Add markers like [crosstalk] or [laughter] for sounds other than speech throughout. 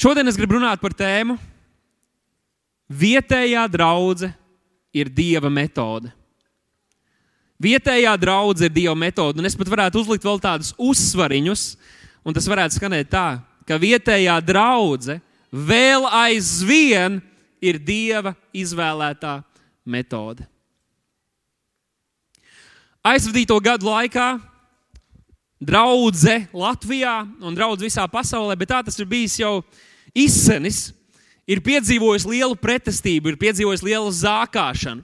Šodien es gribu runāt par tēmu. Vietējā draudzene ir dieva metode. Vietējā draudzene ir dieva metode, un es pat varētu uzlikt vēl tādus uzsvariņus, un tas varētu skanēt tā, ka vietējā draudzene vēl aizvien ir dieva izvēlētā metode. Aizvadīto gadu laikā draudzē Latvijā un draudzē visā pasaulē, bet tā tas ir bijis jau izsenis, ir piedzīvojis lielu pretestību, ir piedzīvojis lielu zākāšanu.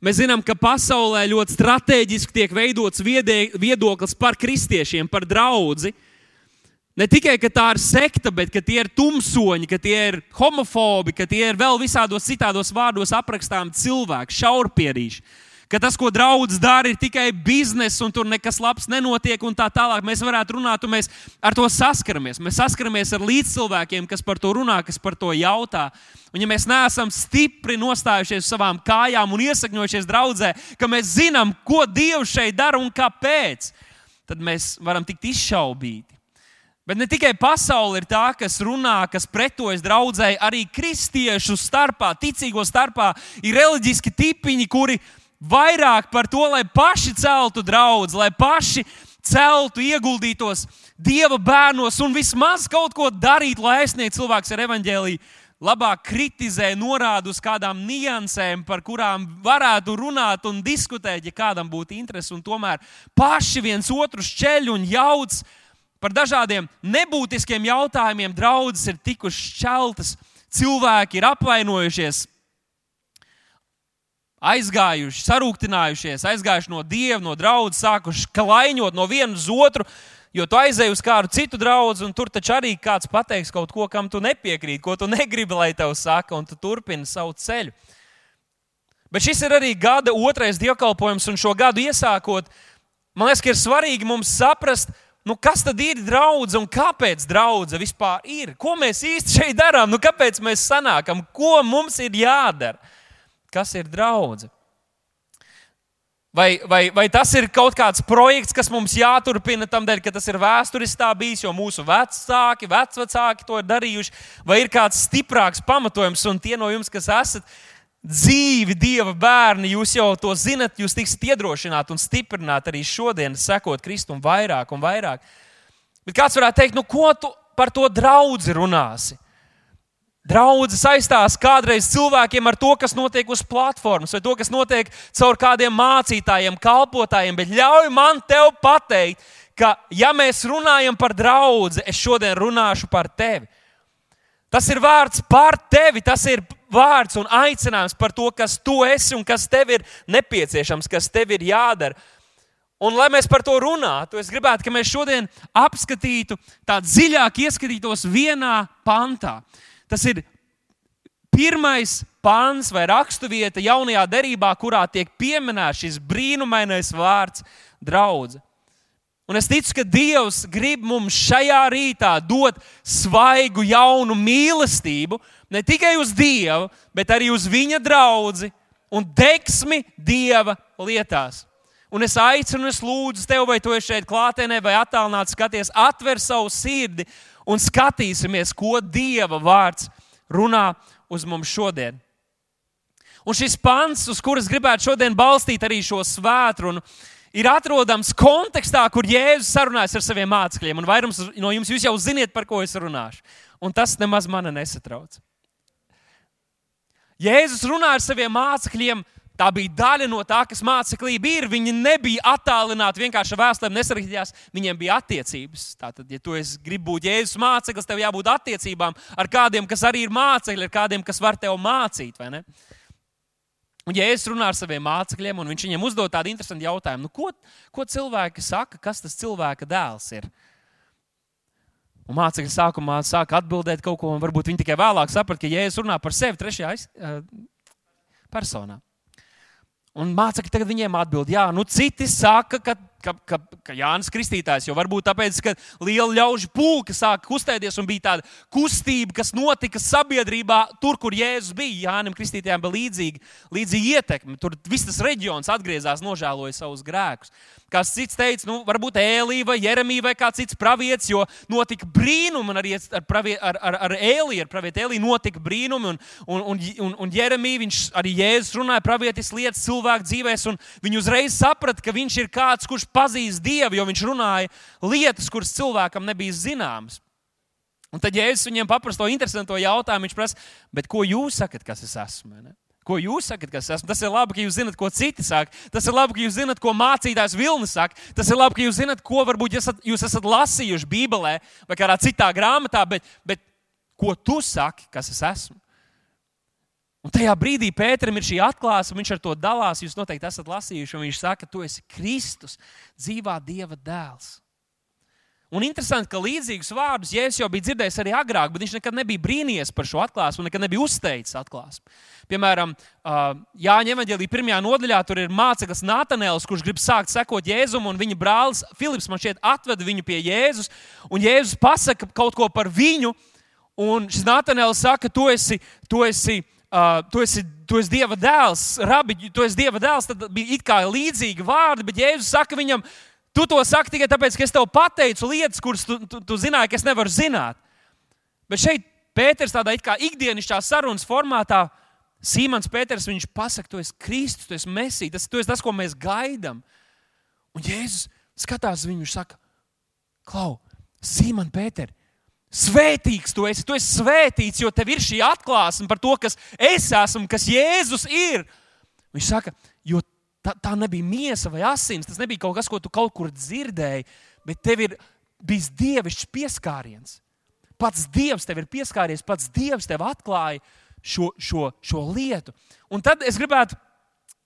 Mēs zinām, ka pasaulē ļoti strateģiski tiek veidots viedoklis par kristiešiem, par draugu. Ne tikai tā ir sekta, bet tie ir tumsoņi, ka tie ir homofobi, ka tie ir vēl visādos citādos vārdos aprakstāmi cilvēki, šaurpierīši ka tas, ko draugs dara, ir tikai biznesa, un tur nekas labs nenotiek, un tā tālāk. Mēs varētu runāt, un mēs ar to saskaramies. Mēs saskaramies ar līdzcilvēkiem, kas par to runā, kas par to jautā. Un, ja mēs neesam stipri nostājušies uz savām kājām un iesakņojušies draudzē, ka mēs zinām, ko Dievs šeit dara un kāpēc, tad mēs varam tikt izšaubīti. Bet ne tikai pasaule ir tā, kas runā, kas pretojas draudzēji, arī kristiešu starpā, ticīgo starpā ir reliģiski tipiņi, kuri vairāk par to, lai paši celtu draugus, lai paši celtu, ieguldītos Dieva bērnos un vismaz kaut ko darītu, lai aizsniegtu cilvēks ar evaņģēlīju. Labāk kritizē, norāda uz kādām niansēm, par kurām varētu runāt un diskutēt, ja kādam būtu interese. Tomēr paši viens otru šķeļ un jauc par dažādiem nebūtiskiem jautājumiem. Draudzes ir tikušas šķeltas, cilvēki ir apvainojušies, aizgājuši, sarūktinājušies, aizgājuši no dieva, no drauga, sākuši klaiņot no viena uz otru. Jo tu aizēji uz kādu citu draugu, un tur taču arī kāds pateiks kaut ko, kam tu nepiekrīti, ko tu negribi, lai tev saka, un tu turpini savu ceļu. Bet šis ir arī gada otrais dievkalpojums, un šo gadu iesākot, man liekas, ka ir svarīgi mums saprast, nu, kas tad ir draudzene un kāpēc draudzene vispār ir. Ko mēs īsti šeit darām, nu, kāpēc mēs sanākam, ko mums ir jādara kas ir draudzene. Vai, vai, vai tas ir kaut kāds projekts, kas mums jāturpina tam dēļ, ka tas ir vēsturiski tā bijis, jo mūsu vecāki, vecvecāki to ir darījuši, vai ir kāds stiprāks pamatojums, un tie no jums, kas esat dzīvi Dieva bērni, jūs jau to zinat, jūs tiksiet iedrošināti un stiprināti arī šodien, sekot Kristum vairāk un vairāk. Bet kāds varētu teikt, nu ko tu par to draugu runāsi? Draudzes saistās kādreiz cilvēkiem ar to, kas notiek uz platformas, vai to, kas notiek caur kādiem mācītājiem, kalpotājiem. Bet ļauj man te pateikt, ka, ja mēs runājam par draugu, es šodien runāšu par tevi. Tas ir vārds par tevi, tas ir vārds un aicinājums par to, kas tu esi un kas tev ir nepieciešams, kas tev ir jādara. Un, lai mēs par to runātu, es gribētu, lai mēs šodien apskatītu, tā dziļāk ieskatītos vienā pantā. Tas ir pirmais pāns vai raksturvieta jaunajā derībā, kurā tiek pieminēts šis brīnumainais vārds draudzene. Un es ticu, ka Dievs grib mums šajā rītā dot svaigu, jaunu mīlestību ne tikai uz Dievu, bet arī uz Viņa draugu un deksmi Dieva lietās. Un es aicinu, es lūdzu tevi, vai tu esi šeit klātienē, vai attālināti skaties, atver savu sirdi un skatīsimies, ko Dieva vārds runā uz mums šodien. Un šis pants, uz kuras gribētu šodien balstīt arī šo svētkrunu, ir atrodams kontekstā, kur Jēzus sarunājas ar saviem mācekļiem. Un vairums no jums jau ziniet, par ko es runāšu. Un tas nemaz mani nesatrauc. Jēzus runā ar saviem mācekļiem Tā bija daļa no tā, kas māceklība ir. Viņi nebija attālināti vienkārši vēstulēm, nesarakstījās, viņiem bija attiecības. Tātad, ja tu gribi būt Jēzus māceklis, tev jābūt attiecībām ar kādiem, kas arī ir mācekļi, ar kādiem, kas var tev mācīt. Un Jēzus runā ar saviem mācekļiem, un viņš viņiem uzdod tādu interesantu jautājumu, nu, ko, ko cilvēki saka, kas tas cilvēka dēls ir. Un mācekļi sākumā sāka atbildēt kaut ko, un varbūt viņi tikai vēlāk saprata, ka Jēzus runā par sevi trešajā uh, personā. Un mācekļi tagad viņiem atbild, jā, nu citi saka, ka ka, ka, ka Jānis Kristītājs, jo varbūt tāpēc, ka liela ļaužu pulka sāka kustēties un bija tāda kustība, kas notika sabiedrībā, tur, kur Jēzus bija. Jānim Kristītājam bija līdzīga, līdzīga ietekme. Tur viss tas reģions atgriezās, nožēloja savus grēkus. Kāds cits teica, nu, varbūt Ēlija vai Jeremija vai kāds cits pravietis, jo notika brīnumi arī ar, pravie, ar, ar, ar Ēliju, ar pravietu Ēliju notika brīnumi. Un, un, un, un, un Jeremija, viņš arī Jēzus runāja pravietis lietas cilvēku dzīvēs, un viņi uzreiz saprata, ka viņš ir kāds, kurš pazīst Dievu, jo viņš runāja lietas, kuras cilvēkam nebija zināmas. Un tad Jēzus viņiem paprasta to interesantu jautājumu. Viņš prasa, ko jūs sakat, kas es esmu? Ne? Ko jūs sakat, kas esmu? Tas ir labi, ka jūs zinat, ko citi saka. Tas ir labi, ka jūs zinat, ko mācītājs Vilnis saka. Tas ir labi, ka jūs zinat, ko varbūt esat, jūs esat lasījuši Bībelē vai kādā citā grāmatā, bet, bet ko tu saki, kas es esmu? Un tajā brīdī Pēterim ir šī atklāsme, viņš ar to dalās. Jūs noteikti esat lasījuši, un viņš saka, tu esi Kristus, dzīvā Dieva dēls. Un interesanti, ka līdzīgus vārdus Jēzus jau bija dzirdējis arī agrāk, bet viņš nekad nebija brīnījies par šo atklāsmu, nekad nebija uzteicis atklāsmu. Piemēram, Jāņa Evangelija pirmajā nodaļā tur ir māceklis Natanēls, kurš grib sākt sekot Jēzum, un viņa brālis Filips man šķiet atveda viņu pie Jēzus, un Jēzus pasaka kaut ko par viņu, un šis Natanēls saka, tu esi, tu esi Uh, tu, esi, tu esi Dieva dēls, rabi, tu esi Dieva dēls. Tad bija it kā līdzīgi vārdi, bet Jēzus saka viņam, Tu to saki tikai tāpēc, ka es tev pateicu lietas, kuras tu, tu, tu zināji, ka es nevaru zināt. Bet šeit Pēters tādā it kā ikdienišķā sarunas formātā, Sīmans Pēters, viņš pasaka, tu esi Kristus, tu esi Mesija, tas, tu esi tas, ko mēs gaidām. Un Jēzus skatās viņu un saka, Klau, Sīman Pēter, svētīgs tu esi, tu esi svētīts, jo tev ir šī atklāsme par to, kas es esmu, kas Jēzus ir. Viņš saka, jo Tā, tā nebija miesa vai asins, tas nebija kaut kas, ko tu kaut kur dzirdēji, bet tev ir bijis dievišķs pieskāriens. Pats Dievs tev ir pieskāries, pats Dievs tev atklāja šo, šo, šo lietu. Un tad es gribētu,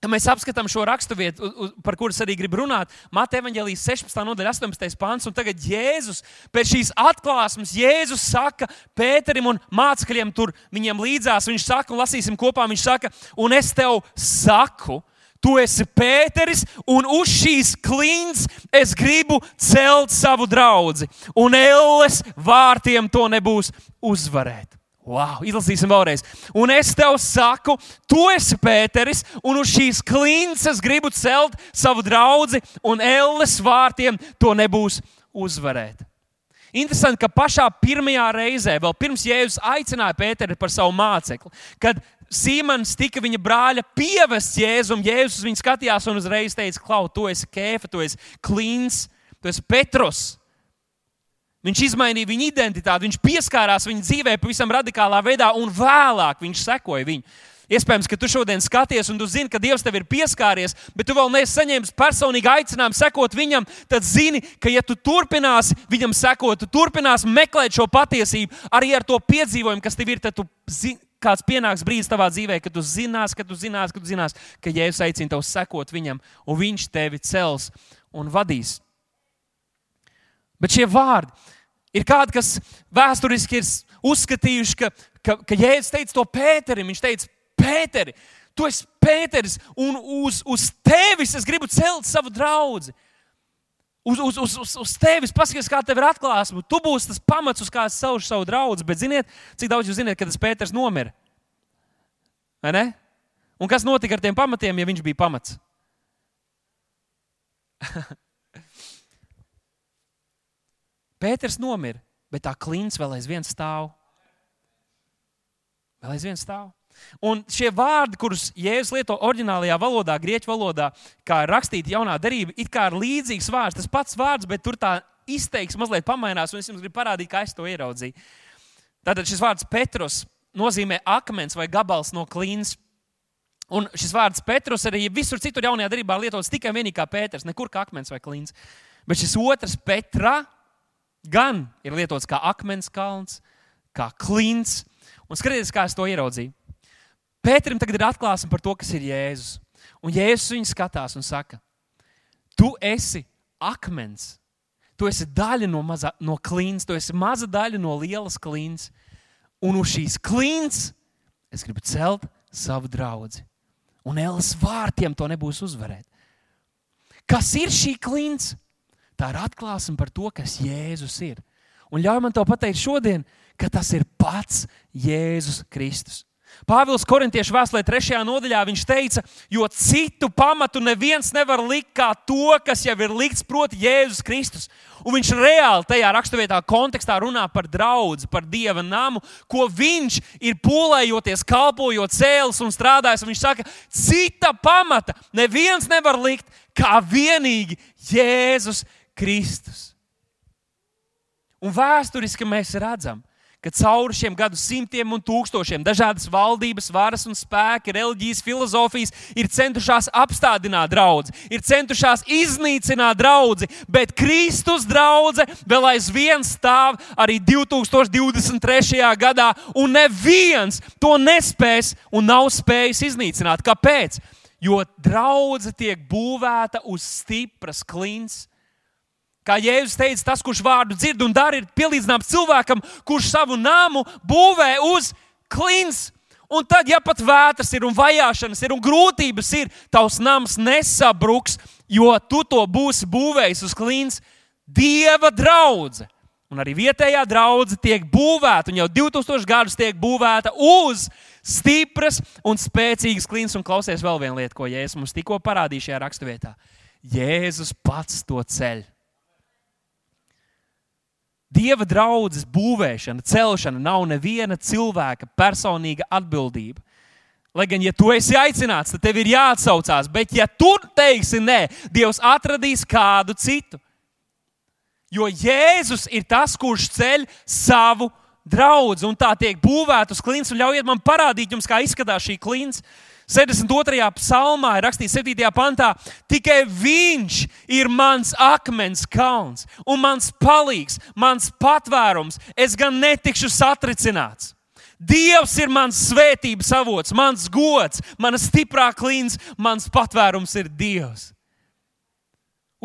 ja mēs apskatām šo raksturvietu, par kuras arī gribu runāt, Mateja Evangelijas 16. nodaļa, 18. pāns. Tagad Jēzus pēc šīs atklāsmes, Jēzus saka Pēterim un mācekļiem tur viņiem līdzās. Viņš saka, un lasīsim kopā, viņš saka, un es tev saku, Tu esi Pēteris, un uz šīs klints es gribu celt savu draugu. Un elles vārtiem to nebūs uzvarēt. Wow, izlasīsim vēlreiz. Un es tev saku, tu esi Pēteris, un uz šīs klints es gribu celt savu draugu, un elles vārtiem to nebūs uzvarēt. Interesanti, ka pašā pirmajā reizē, vēl pirms Jēzus aicināja Pēteri par savu mācekli, kad Sīmans tika viņa brāļa pievests Jēzum. Jēzus viņu skatījās un uzreiz teica, Klau, tu esi Kēfa, tu esi Klīns, tu esi Petros. Viņš izmainīja viņa identitāti, viņš pieskārās viņa dzīvē pavisam radikālā veidā, un vēlāk viņš sekoja viņu. Iespējams, ka tu šodien skaties, un tu zini, ka Dievs tev ir pieskāries, bet tu vēl neesi saņēmis personīgi aicinājumu sekot viņam. Tad zini, ka, ja tu turpināsi viņam sekot, tu turpināsi meklēt šo patiesību, arī ar to piedzīvojumu, kas tev ir, tad tu zini, kāds pienāks brīdis tavā dzīvē, kad tu zinās, ka tu zinās, ka tu zinās, ka Jēzus aicina tevi sekot viņam, un viņš tevi cels un vadīs. Bet šie vārdi ir kādi, kas vēsturiski ir uzskatījuši, ka, ka, ka Jēzus teica to Pēterim. Viņš teica, Pēteri, tu esi Pēteris, un uz, uz tevis es gribu celt savu draugu uz, uz, uz, uz, uz tevis, paskaties, kā tev ir atklāsme. Tu būsi tas pamats, uz kā es saucu savu draugu. Bet ziniet, cik daudz jūs zināt, kad tas Pēters nomira? Vai ne? Un kas notika ar tiem pamatiem, ja viņš bija pamats? [laughs] Pēters nomira, bet tā klints vēl aizvien stāv. Vēl aizvien stāv. Un šie vārdi, kurus Jēzus lieto oriģinālajā valodā, grieķu valodā, kā rakstīta jaunā darība, it kā ir līdzīgs vārds, tas pats vārds, bet tur tā izteiksme mazliet pamainās, un es jums gribu parādīt, kā es to ieraudzīju. Tātad šis vārds Petrus nozīmē akmens vai gabals no klīnas. Un šis vārds Petrus arī visur citur jaunajā darbā lietots tikai vienīgi kā Pēters, nekur kā akmens vai klīns. Bet šis otrs Petra gan ir lietots kā akmens kalns, kā klīns. Un skatieties, kā es to ieraudzīju. Pēterim tagad ir atklāsme par to, kas ir Jēzus. Un Jēzus viņu skatās un saka, tu esi akmens. Tu esi daļa no, maza, no klīnas, tu esi maza daļa no lielas klīnas. Un uz šīs klīnas es gribu celt savu draugu. Un Ēlas vārtiem to nebūs uzvarēt. Kas ir šī klints? Tā ir atklāsme par to, kas Jēzus ir. Un ļauj man to pateikt šodien, ka tas ir pats Jēzus Kristus. Pāvils Korintiešu vēstulē, 3. nodaļā, viņš teica, jo citu pamatu neviens nevar likt kā to, kas jau ir likts, proti, Jēzus Kristus. Un viņš reāli tajā raksturvietā kontekstā runā par draugu, par dieva namu, ko viņš ir pūlējoties, kalpojot, cēlis un strādājis. Un viņš saka, cita pamata neviens nevar likt kā vienīgi Jēzus Kristus. Un vēsturiski mēs redzam, ka cauri šiem gadu simtiem un tūkstošiem dažādas valdības, varas un spēki, reliģijas, filozofijas ir centušās apstādināt draugu, ir centušās iznīcināt draugu, bet Kristus draudzē vēl aizvien stāv arī 2023. gadā, un neviens to nespēs un nav spējis iznīcināt. Kāpēc? Jo draudzene tiek būvēta uz stipras klints Kā Jēzus teica, tas, kurš vārdu dzird un dara, ir pielīdzināms cilvēkam, kurš savu nāmu būvē uz klints. Un tad, ja pat vētras ir un vajāšanas ir un grūtības ir, tavs nams nesabruks, jo tu to būsi būvējis uz klints. Dieva draudzene. Un arī vietējā draudzene tiek būvēta, un jau 2000 gadus tiek būvēta uz stipras un spēcīgas klints. Un klausies vēl viena lieta, ko Jēzus mums tikko parādīja šajā raksturvietā. Jēzus pats to ceļ. Dieva draudzes būvēšana, celšana nav neviena cilvēka personīga atbildība. Lai gan, ja tu esi aicināts, tad tev ir jāatsaucās. Bet, ja tu teiksi nē, Dievs atradīs kādu citu. Jo Jēzus ir tas, kurš ceļ savu draugu, un tā tiek būvēta uz klints. Ļaujiet man parādīt jums, kā izskatās šī klints. 72. psalmā ir rakstīts 7. pantā, tikai viņš ir mans akmens kalns un mans palīgs, mans patvērums. Es gan netikšu satricināts. Dievs ir mans svētības avots, mans gods, mana stiprā klīns, mans patvērums ir Dievs.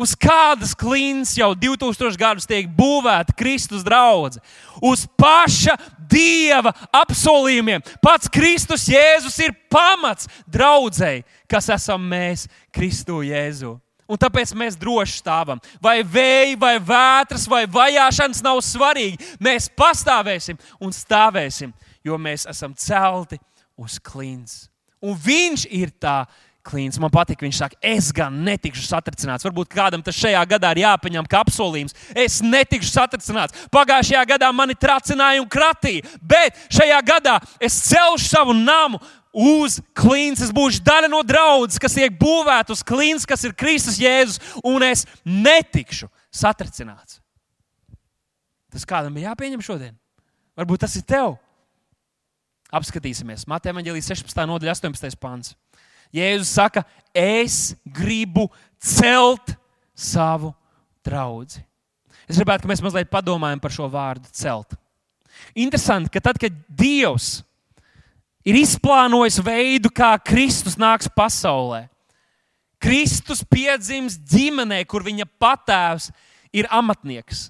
Uz kādas klints jau 2000 gadus tiek būvēta Kristus draudzene? Uz paša Dieva apsolījumiem. Pats Kristus Jēzus ir pamats draudzēji, kas esam mēs Kristu Jēzu. Un tāpēc mēs droši stāvam. Vai vēja, vai vētras, vai vajāšanas nav svarīgi. Mēs pastāvēsim un stāvēsim, jo mēs esam celti uz klints. Un viņš ir tā klīns. Man patīk, viņš saka, es gan netikšu satricināts. Varbūt kādam tas šajā gadā ir jāpaņem kā apsolījums. Es netikšu satricināts. Pagājušajā gadā mani tracināja un kratīja, bet šajā gadā es celšu savu namu. Uz klīns es būšu daļa no draudzes, kas tiek būvēta uz klīns, kas ir Kristus Jēzus, un es netikšu satricināts. Tas kādam ir jāpieņem šodien? Varbūt tas ir tev. Apskatīsimies. Mateja Vangelijas 16. nodaļa, 18. pāns. Jēzus saka, es gribu celt savu draugu. Es gribētu, lai mēs mazliet padomājam par šo vārdu celt. Interesanti, ka tad, kad Dievs ir izplānojis veidu, kā Kristus nāks pasaulē, Kristus piedzims ģimenē, kur viņa patēvs ir amatnieks.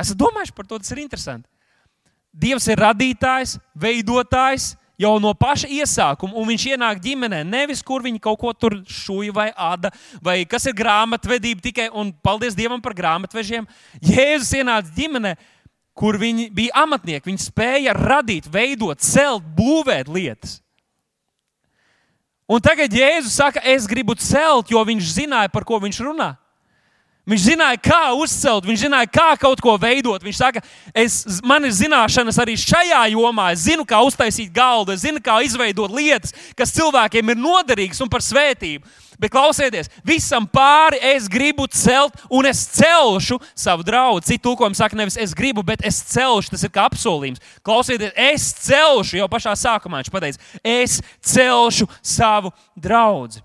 Esat domājuši par to, tas ir interesanti. Dievs ir radītājs, veidotājs, jau no paša iesākuma, un viņš ienāk ģimenē, nevis kur viņi kaut ko tur šūja vai āda, vai kas ir grāmatvedība tikai, un paldies Dievam par grāmatvežiem. Jēzus ienāca ģimenē, kur viņi bija amatnieki, viņi spēja radīt, veidot, celt, būvēt lietas. Un tagad Jēzus saka, es gribu celt, jo viņš zināja, par ko viņš runā. Viņš zināja, kā uzcelt, viņš zināja, kā kaut ko veidot. Viņš saka, es, man ir zināšanas arī šajā jomā. Es zinu, kā uztaisīt galdu, es zinu, kā izveidot lietas, kas cilvēkiem ir noderīgas un par svētību. Bet klausieties, visam pāri es gribu celt, un es celšu savu draugu. Citu tulkojumu saka, nevis es gribu, bet es celšu. Tas ir kā apsolījums. Klausieties, es celšu jau pašā sākumā. Viņš pateica, es celšu savu draugu.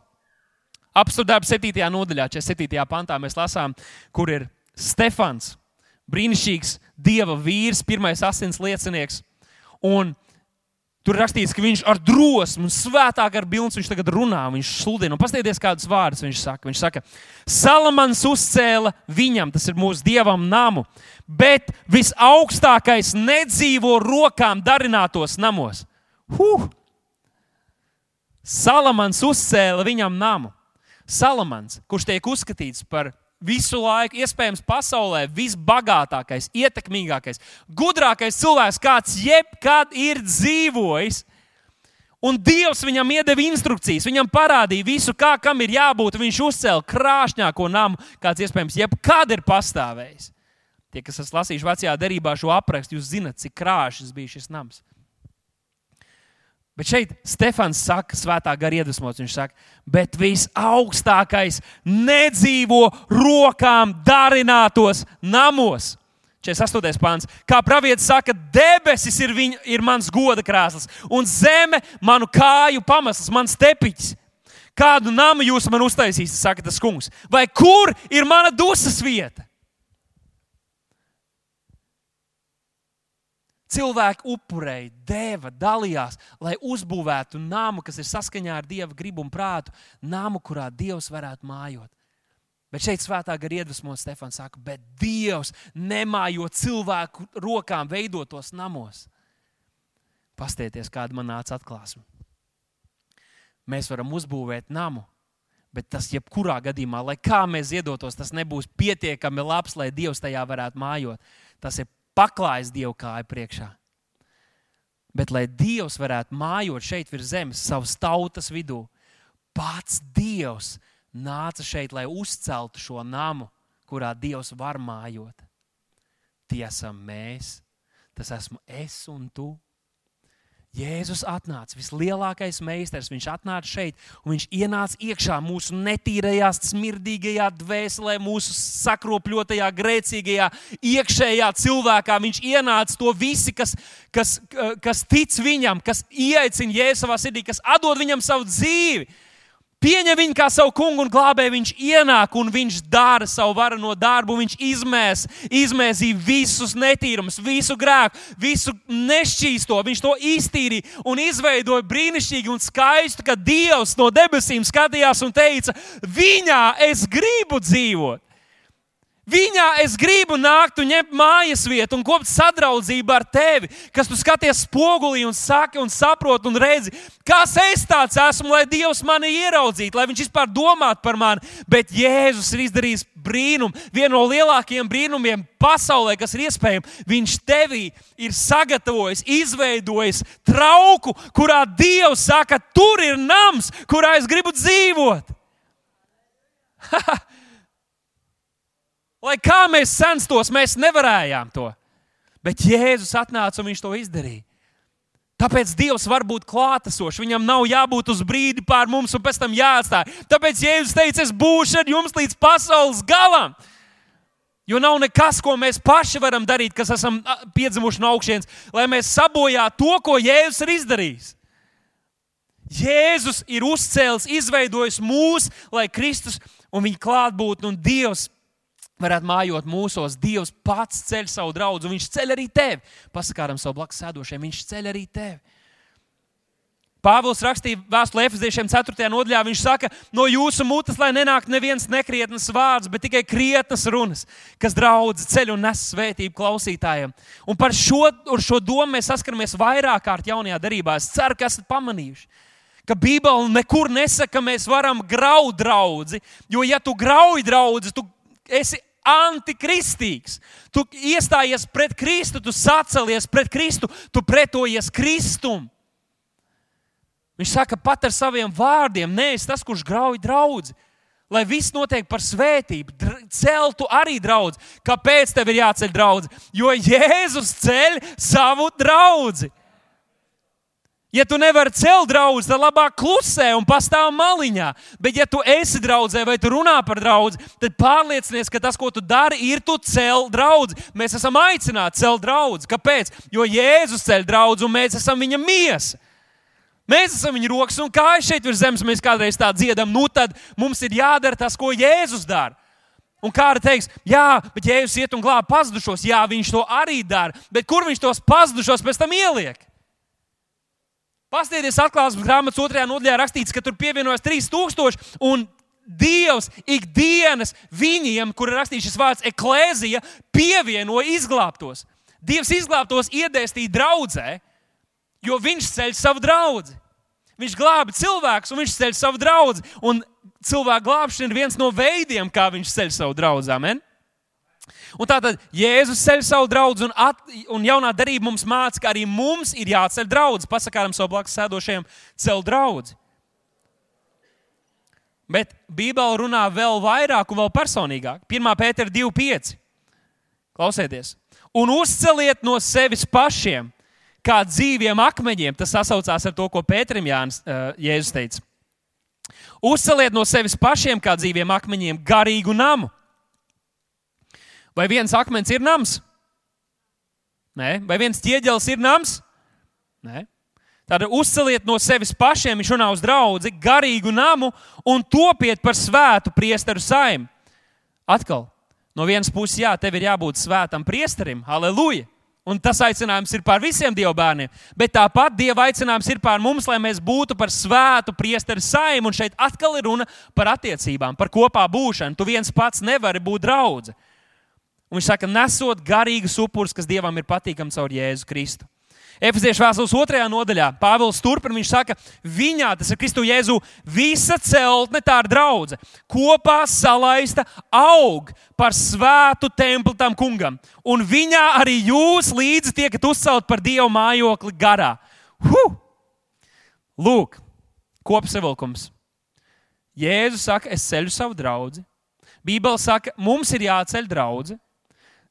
Apstudēta 7. nodaļā, 47. pantā mēs lasām, kur ir Stefans, brīnišķīgs dieva vīrs, pirmais asins liecinieks. Un Tur rakstīts, ka viņš ar drosmu un svētāk ar bildes viņš tagad runā, viņš sludina. Paskatieties, kādus vārdus viņš saka. Viņš saka, Salamans uzcēla viņam, tas ir mūsu dievam, namu, bet visaugstākais nedzīvo rokām darinātos namos. Huh! Salamans uzcēla viņam namu. Salamans, kurš tiek uzskatīts par visu laiku, iespējams, pasaulē visbagātākais, ietekmīgākais, gudrākais cilvēks, kāds jebkad ir dzīvojis. Un Dievs viņam iedeva instrukcijas, viņam parādīja visu, kā kam ir jābūt. Viņš uzcēla krāšņāko namu, kāds iespējams jebkad ir pastāvējis. Tie, kas esat lasījuši vecajā derībā šo aprakstu, jūs zinat, cik krāšņs bija šis nams. Bet šeit Stefans saka, svētā gara iedvesmots. Viņš saka, bet visaugstākais nedzīvo rokām darinātos namos. 48. pāns. Kā pravietis saka, debesis ir, viņa, ir mans goda krēsls, un zeme manu kāju pamesls, mans tepiķis. Kādu namu jūs man uztaisīsiet, saka tas kungs? Vai kur ir mana dusmas vieta? Cilvēki upurēja, deva, dalījās, lai uzbūvētu namu, kas ir saskaņā ar Dieva gribu un prātu, namu, kurā Dievs varētu mājot. Bet šeit svētā gara iedvesmot Stefans saka, bet Dievs nemājo cilvēku rokām veidotos namos. Pastieties, kāda man nāca atklāsme. Mēs varam uzbūvēt namu, bet tas jebkurā gadījumā, lai kā mēs ziedotos, tas nebūs pietiekami labs, lai Dievs tajā varētu mājot. Tas ir paklājis Dievu kāju priekšā. Bet, lai Dievs varētu mājot šeit virs zemes, savas tautas vidū, pats Dievs nāca šeit, lai uzceltu šo namu, kurā Dievs var mājot. Tie esam mēs, tas esmu es un tu. Jēzus atnāca, vislielākais meistars. Viņš atnāca šeit, un viņš ienāca iekšā mūsu netīrajā, smirdīgajā dvēselē, mūsu sakropļotajā, grēcīgajā, iekšējā cilvēkā. Viņš ienāca to visi, kas, kas, kas tic viņam, kas ieaicina Jēzu savā sirdī, kas atdod viņam savu dzīvi pieņem viņu kā savu kungu un glābēju. Viņš ienāk un viņš dara savu varano darbu. Viņš izmēs, izmēsīja visus netīrumus, visu grēku, visu nešķīsto. Viņš to iztīrīja un izveidoja brīnišķīgi un skaistu, ka Dievs no debesīm skatījās un teica: Viņā es gribu dzīvot. Viņā es gribu nākt un ņemt mājas vietu un kopt sadraudzību ar tevi, kas tu skaties spogulī un saki un saproti un redzi, kas es tāds esmu, lai Dievs mani ieraudzītu, lai Viņš vispār domātu par mani. Bet Jēzus ir izdarījis brīnumu, vienu no lielākajiem brīnumiem pasaulē, kas ir iespējams. Viņš tevī ir sagatavojis, izveidojis trauku, kurā Dievs saka, tur ir nams, kurā es gribu dzīvot. [laughs] Lai kā mēs censtos, mēs nevarējām to. Bet Jēzus atnāca un viņš to izdarīja. Tāpēc Dievs var būt klātesošs. Viņam nav jābūt uz brīdi pār mums un pēc tam jāatstāj. Tāpēc Jēzus teica, es būšu ar jums līdz pasaules galam. Jo nav nekas, ko mēs paši varam darīt, kas esam piedzimuši no augšas, lai mēs sabojātu to, ko Jēzus ir izdarījis. Jēzus ir uzcēlis, izveidojis mūs, lai Kristus un viņa klātbūtne un Dievs varētu mājot mūsos. Dievs pats ceļ savu draugu, un Viņš ceļ arī tevi. Pasakāram savu blakus sēdošiem, Viņš ceļ arī tevi. Pāvils rakstīja vēstulē Efeziešiem 4. nodaļā. Viņš saka, no jūsu mutes, lai nenāk neviens nekrietnes vārds, bet tikai krietnas runas, kas draudz ceļu un nes svētību klausītājiem. Un par šo, šo domu mēs saskaramies vairāk kārt jaunajā darbā. Es ceru, ka esat pamanījuši ka Bībele nekur nesaka, ka mēs varam graud draugu. Jo, ja tu grauj draugu, tu esi antikristīgs. Tu iestājies pret Kristu, tu sacēlies pret Kristu, tu pretojies Kristum. Viņš saka, pat ar saviem vārdiem, nē, es tas, kurš grauj draugu. Lai viss notiek par svētību, celtu arī draugu. Kāpēc tev ir jāceļ draugs? Jo Jēzus ceļ savu draugu. Ja tu nevari celt draugu, tad labāk klusē un pastāv maliņā. Bet, ja tu esi draudzē vai tu runā par draugu, tad pārliecinies, ka tas, ko tu dari, ir tu cel draugu. Mēs esam aicināti celt draugu. Kāpēc? Jo Jēzus ceļ draugu un mēs esam viņa miesa. Mēs esam viņa rokas un kājas šeit virs zemes. Mēs kādreiz tā dziedam, nu tad mums ir jādara tas, ko Jēzus dara. Un kāda teiks, jā, bet Jēzus iet un glāb pazudušos, jā, viņš to arī dara. Bet kur viņš tos pazudušos pēc tam ieliek? Pastieties atklāsmes grāmatas otrajā nodaļā rakstīts, ka tur pievienojas 3000 un Dievs ikdienas viņiem, kur ir rakstīts šis vārds eklēzija, pievienoja izglābtos. Dievs izglābtos iedēstīja draudzē, jo viņš ceļ savu draugu. Viņš glābi cilvēkus, un viņš ceļ savu draugu. Un cilvēku glābšana ir viens no veidiem, kā viņš ceļ savu draugu. Amen. Un tātad Jēzus ceļ savu draugu, un, at, un jaunā darība mums māca, ka arī mums ir jāceļ draugs. Pasakām savu blakus sēdošajiem, cel draugu. Bet Bībele runā vēl vairāk un vēl personīgāk. 1. pētera 2,5. Klausieties! Un uzceliet no sevis pašiem, kā dzīviem akmeņiem. Tas sasaucās ar to, ko Pēterim Jānis uh, Jēzus teica. Uzceliet no sevis pašiem, kā dzīviem akmeņiem, garīgu namu. Vai viens akmens ir nams? Nē, vai viens ķieģelis ir nams? Nē. Tātad uzceliet no sevis pašiem, viņš runā uz draugu, garīgu namu un topiet par svētu priesteru saimnu. Atkal, no vienas puses, jā, tev ir jābūt svētam priesterim, aleluja! Un tas aicinājums ir pār visiem Dieva bērniem. Bet tāpat Dieva aicinājums ir pār mums, lai mēs būtu par svētu priesteru saimnu. Un šeit atkal ir runa par attiecībām, par kopā būšanu. Tu viens pats nevari būt draugs. Un viņš saka, nesot garīgus upurus, kas Dievam ir patīkams caur Jēzu Kristu. Efeziešu vēstules otrajā nodaļā Pāvils turpina. Viņš saka, viņā, tas ir Kristu Jēzu, visa celtne, tā ir draudzene, kopā salaista aug par svētu templi tam kungam. Un viņā arī jūs līdzi tiekat uzcelt par Dieva mājokli garā. Huh! Lūk, kopsavilkums. Jēzus saka, es ceļu savu draugu. Bībele saka, mums ir jāceļ draugi.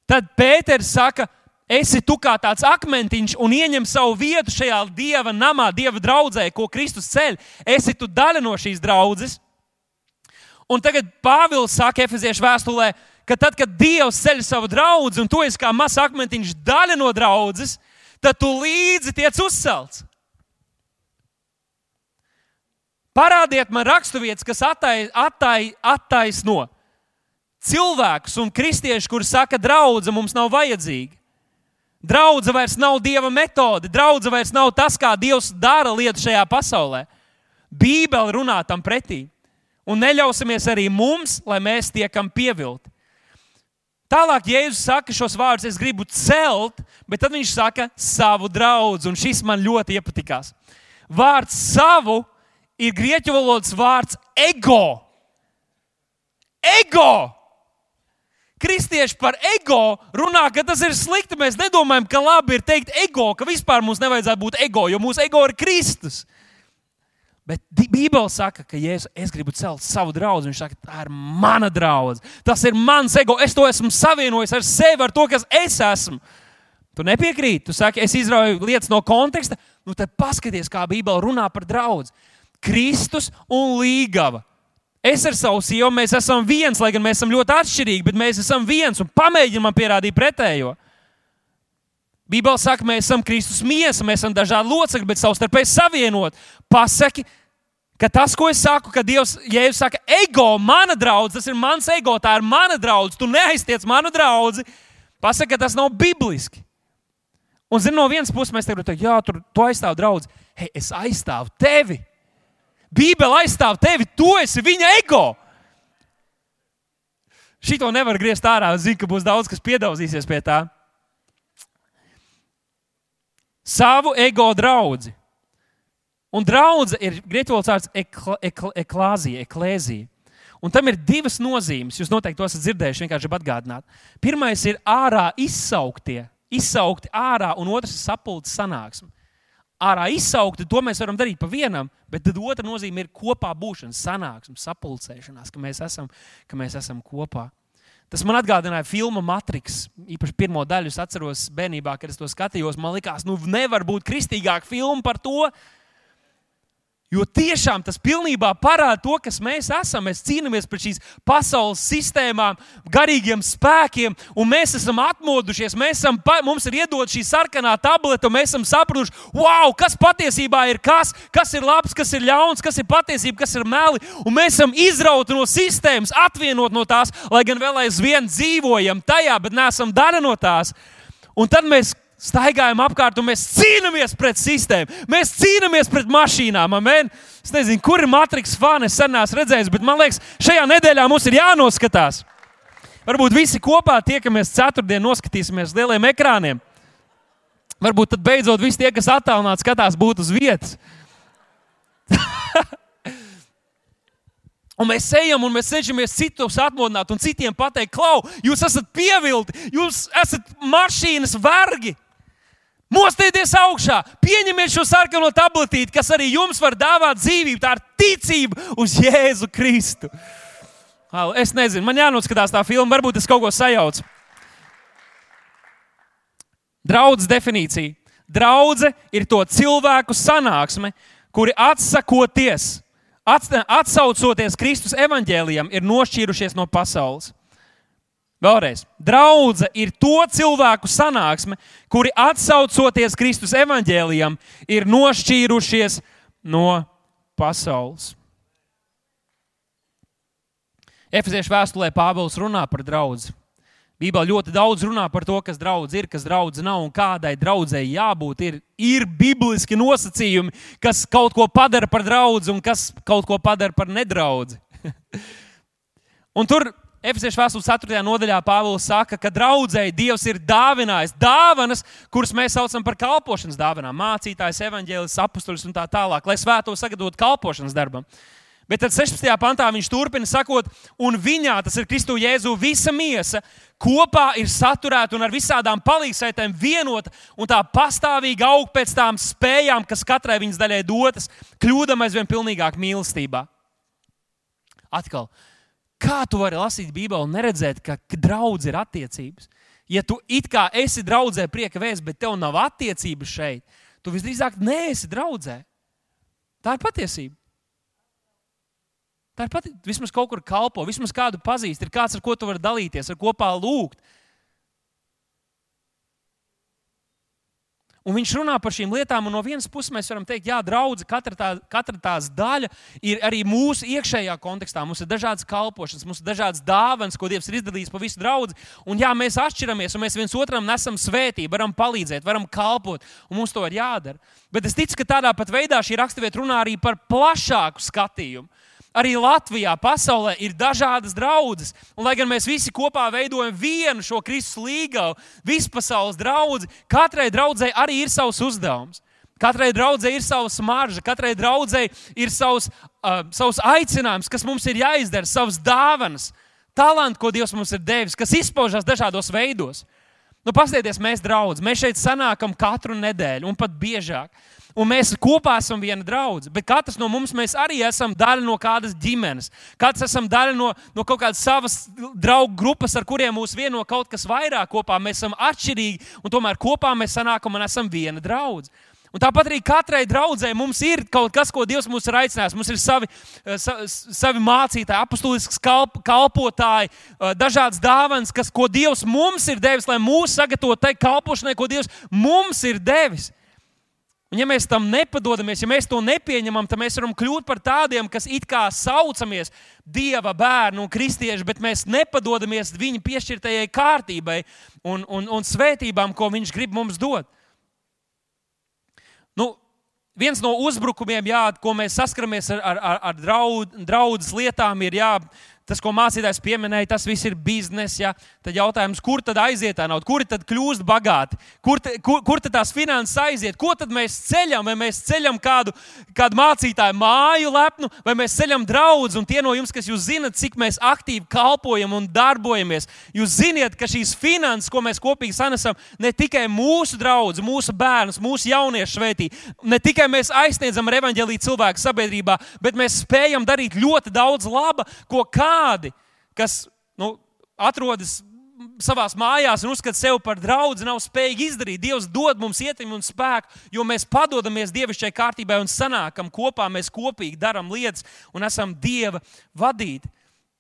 Tad Pēters saka, esi tu kā tāds akmentiņš un ieņem savu vietu šajā dieva namā, dieva draudzē, ko Kristus ceļ. Esi tu daļa no šīs draudzes. Un tagad Pāvils saka Efeziešu vēstulē, ka tad, kad Dievs ceļ savu draugu, un tu esi kā mazs akmentiņš daļa no draudzes, tad tu līdzi tiec uzcelts. Parādiet man raksturvietas, kas attai, attai, attaisno cilvēkus un kristiešus, kuriem saka, draudzene mums nav vajadzīga. Draudzība vairs nav dieva metode, draudzība vairs nav tas, kā Dievs dara lietu šajā pasaulē. Bībele runā tam pretī. Un neļausimies arī mums, lai mēs tiekam pievilti. Tālāk Jēzus saka šos vārdus, es gribu celt, bet tad viņš saka savu draugu, un šis man ļoti iepatikās. Vārds savu ir grieķu valodas vārds ego. Ego! Kristieši par ego runā, ka tas ir slikti. Mēs nedomājam, ka labi ir teikt ego, ka vispār mums nevajadzētu būt ego, jo mūsu ego ir Kristus. Bet Bībele saka, ka Jēzus, es gribu celt savu draugu. Viņš saka, tā ir mana draudzene. Tas ir mans ego. Es to esmu savienojis ar sevi, ar to, kas es esmu. Tu nepiekrīti. Tu saki, es izrauju lietas no konteksta. Nu, tad paskaties, kā Bībele runā par draugu. Kristus un līgava. Es ar savu sievu mēs esam viens, lai gan mēs esam ļoti atšķirīgi, bet mēs esam viens un pamēģinām man pierādīt pretējo. Bībeli saka, mēs esam Kristus miesa, mēs esam dažādi locekļi, bet savstarpēji savienot. Pasaki, ka tas, ko es saku, ka Dievs, Jēzus saka, ego, mana draudzene, tas ir mans ego, tā ir mana draudzene, tu neaiztiec manu draugu. Pasaki, ka tas nav bibliski. Un, zini, no vienas puses mēs teiktu, jā, tur tu aizstāv draugu. Hei, es aizstāvu tevi! Bībele aizstāv tevi, tu esi viņa ego. Šito nevar griezt ārā. Zinu, ka būs daudz, kas piedalīsies pie tā. Savu ego draugu. Un draudzene ir valodas vārds eklāzija, eklēzija. Un tam ir divas nozīmes. Jūs noteikti to esat dzirdējuši, vienkārši atgādināt. Pirmais ir ārā izsauktie, izsaukti ārā, un otrs ir sapulces sanāksme ārā izsaukti, to mēs varam darīt pa vienam, bet tad otra nozīme ir kopā būšana, sanāksme, sapulcēšanās, ka mēs esam, ka mēs esam kopā. Tas man atgādināja filmu Matrix. Īpaši pirmo daļu es atceros bērnībā, kad es to skatījos. Man liekas, nu nevar būt kristīgāka filma par to, Jo tiešām tas pilnībā parāda to, kas mēs esam. Mēs cīnāmies pret šīs pasaules sistēmām, garīgiem spēkiem, un mēs esam atmodušies. Mēs esam, mums ir iedota šī sarkanā tableta, un mēs esam sapratuši, wow, kas patiesībā ir kas, kas ir labs, kas ir ļauns, kas ir patiesība, kas ir meli. Un mēs esam izrauti no sistēmas, atvienot no tās, lai gan vēl aizvien dzīvojam tajā, bet neesam daļa no tās. Un tad mēs staigājam apkārt un mēs cīnāmies pret sistēmu. Mēs cīnāmies pret mašīnām. Amen. Es nezinu, kur ir Matrix fani, es sen neesmu redzējis, bet man liekas, šajā nedēļā mums ir jānoskatās. Varbūt visi kopā tiekamies ceturtdien, noskatīsimies lieliem ekrāniem. Varbūt tad beidzot visi tie, kas attālināti skatās, būtu uz vietas. [laughs] Un mēs ejam un mēs cenšamies citus atmodināt un citiem pateikt, klau, jūs esat pievilti, jūs esat mašīnas vergi. Mostieties augšā, pieņemiet šo sarkano tabletīti, kas arī jums var dāvāt dzīvību. Tā ir ticība uz Jēzu Kristu. Es nezinu, man jānoskatās tā filma, varbūt es kaut ko sajaucu. Draudzes definīcija. Draudze ir to cilvēku sanāksme, kuri atsakoties, atsaucoties Kristus evaņģēlijam, ir nošķīrušies no pasaules. Vēlreiz, draudzene ir to cilvēku sanāksme, kuri atsaucoties Kristus evaņģēlijam, ir nošķīrušies no pasaules. Efeziešu vēstulē Pāvils runā par draugu. Bībelē ļoti daudz runā par to, kas draudz ir, kas draudz nav un kādai draudzēji jābūt. Ir, ir bibliski nosacījumi, kas kaut ko padara par draugu un kas kaut ko padara par nedraudzi. [laughs] un tur Efesiešu vēstules 4. nodaļā Pāvils saka, ka draudzēji Dievs ir dāvinājis dāvanas, kuras mēs saucam par kalpošanas dāvanām. Mācītājs, evaņģēlis, apustulis un tā tālāk, lai svēto sagatavotu kalpošanas darbam. Bet tad 16. pantā viņš turpina sakot, un viņā, tas ir Kristu Jēzu, visa miesa kopā ir saturēta un ar visādām palīdzētēm vienota, un tā pastāvīgi aug pēc tām spējām, kas katrai viņas daļai dotas, kļūdam aizvien pilnīgāk mīlestībā. Atkal, kā tu vari lasīt Bībeli un neredzēt, ka draudz ir attiecības? Ja tu it kā esi draudzē prieka vēsts, bet tev nav attiecības šeit, tu visdrīzāk neesi draudzē. Tā ir patiesība. Tā ir pat, vismaz kaut kur kalpo, vismaz kādu pazīst, ir kāds, ar ko tu vari dalīties, ar kopā lūgt. Un viņš runā par šīm lietām, un no vienas puses mēs varam teikt, jā, draugi, katra, tā, katra tās daļa ir arī mūsu iekšējā kontekstā. Mums ir dažādas kalpošanas, mums ir dažādas dāvanas, ko Dievs ir izdalījis pa visu draugu. Un jā, mēs atšķiramies, un mēs viens otram nesam svētību, varam palīdzēt, varam kalpot, un mums to ir jādara. Bet es ticu, ka tādā pat veidā šī raksturvieta runā arī par plašāku skatījumu. Arī Latvijā, pasaulē ir dažādas draudzes. Un, lai gan mēs visi kopā veidojam vienu šo Kristus līgavu, vispasaules draugu, katrai draudzēji arī ir savs uzdevums. Katrai draudzēji ir savs marža, katrai draudzēji ir savs, uh, savs aicinājums, kas mums ir jāizdara, savas dāvanas, talanti, ko Dievs mums ir devis, kas izpaužas dažādos veidos. Nu, Paskatieties, mēs draugi, mēs šeit sanākam katru nedēļu un pat biežāk un mēs kopā esam viena draudzene. Bet katrs no mums arī esam daļa no kādas ģimenes. Katrs esam daļa no, no kaut kādas savas draugu grupas, ar kuriem mūs vieno kaut kas vairāk kopā. Mēs esam atšķirīgi, un tomēr kopā mēs sanākam un esam viena draudzene. Un tāpat arī katrai draudzēji mums ir kaut kas, ko Dievs mums ir aicinājis. Mums ir savi, eh, sa, savi mācītāji, apustulisks kalp, kalpotāji, eh, dažādas dāvanas, kas, ko Dievs mums ir devis, lai mūs sagatavotu tai kalpošanai, ko Dievs mums ir devis. Un, ja mēs tam nepadodamies, ja mēs to nepieņemam, tad mēs varam kļūt par tādiem, kas it kā saucamies Dieva bērnu un kristieši, bet mēs nepadodamies viņa piešķirtajai kārtībai un, un, un svētībām, ko viņš grib mums dot. Nu, viens no uzbrukumiem, jā, ko mēs saskaramies ar, ar, ar draud, draudzes lietām, ir jā, Tas, ko mācītājs pieminēja, tas viss ir biznesa. Ja? Tad jautājums, kur tad aiziet tā nauda, kuri tad kļūst bagāti, kur, te, kur, kur tad tās finanses aiziet, ko tad mēs ceļam, vai mēs ceļam kādu, kādu mācītāju māju lepnu, vai mēs ceļam draugus. Un tie no jums, kas jūs zinat, cik mēs aktīvi kalpojam un darbojamies, jūs zināt, ka šīs finanses, ko mēs kopīgi sanesam, ne tikai mūsu draugus, mūsu bērnus, mūsu jauniešu svētī, ne tikai mēs aizsniedzam evaņģēlīju cilvēku sabiedrībā, bet mēs spējam darīt ļoti daudz laba, ko kā tādi, kas nu, atrodas savā mājās un uzskata sevi par draugu, nav spējīgi izdarīt. Dievs dod mums ietekmi un spēku, jo mēs padodamies dievišķai kārtībai un sanākam kopā, mēs kopīgi darām lietas un esam Dieva vadīti.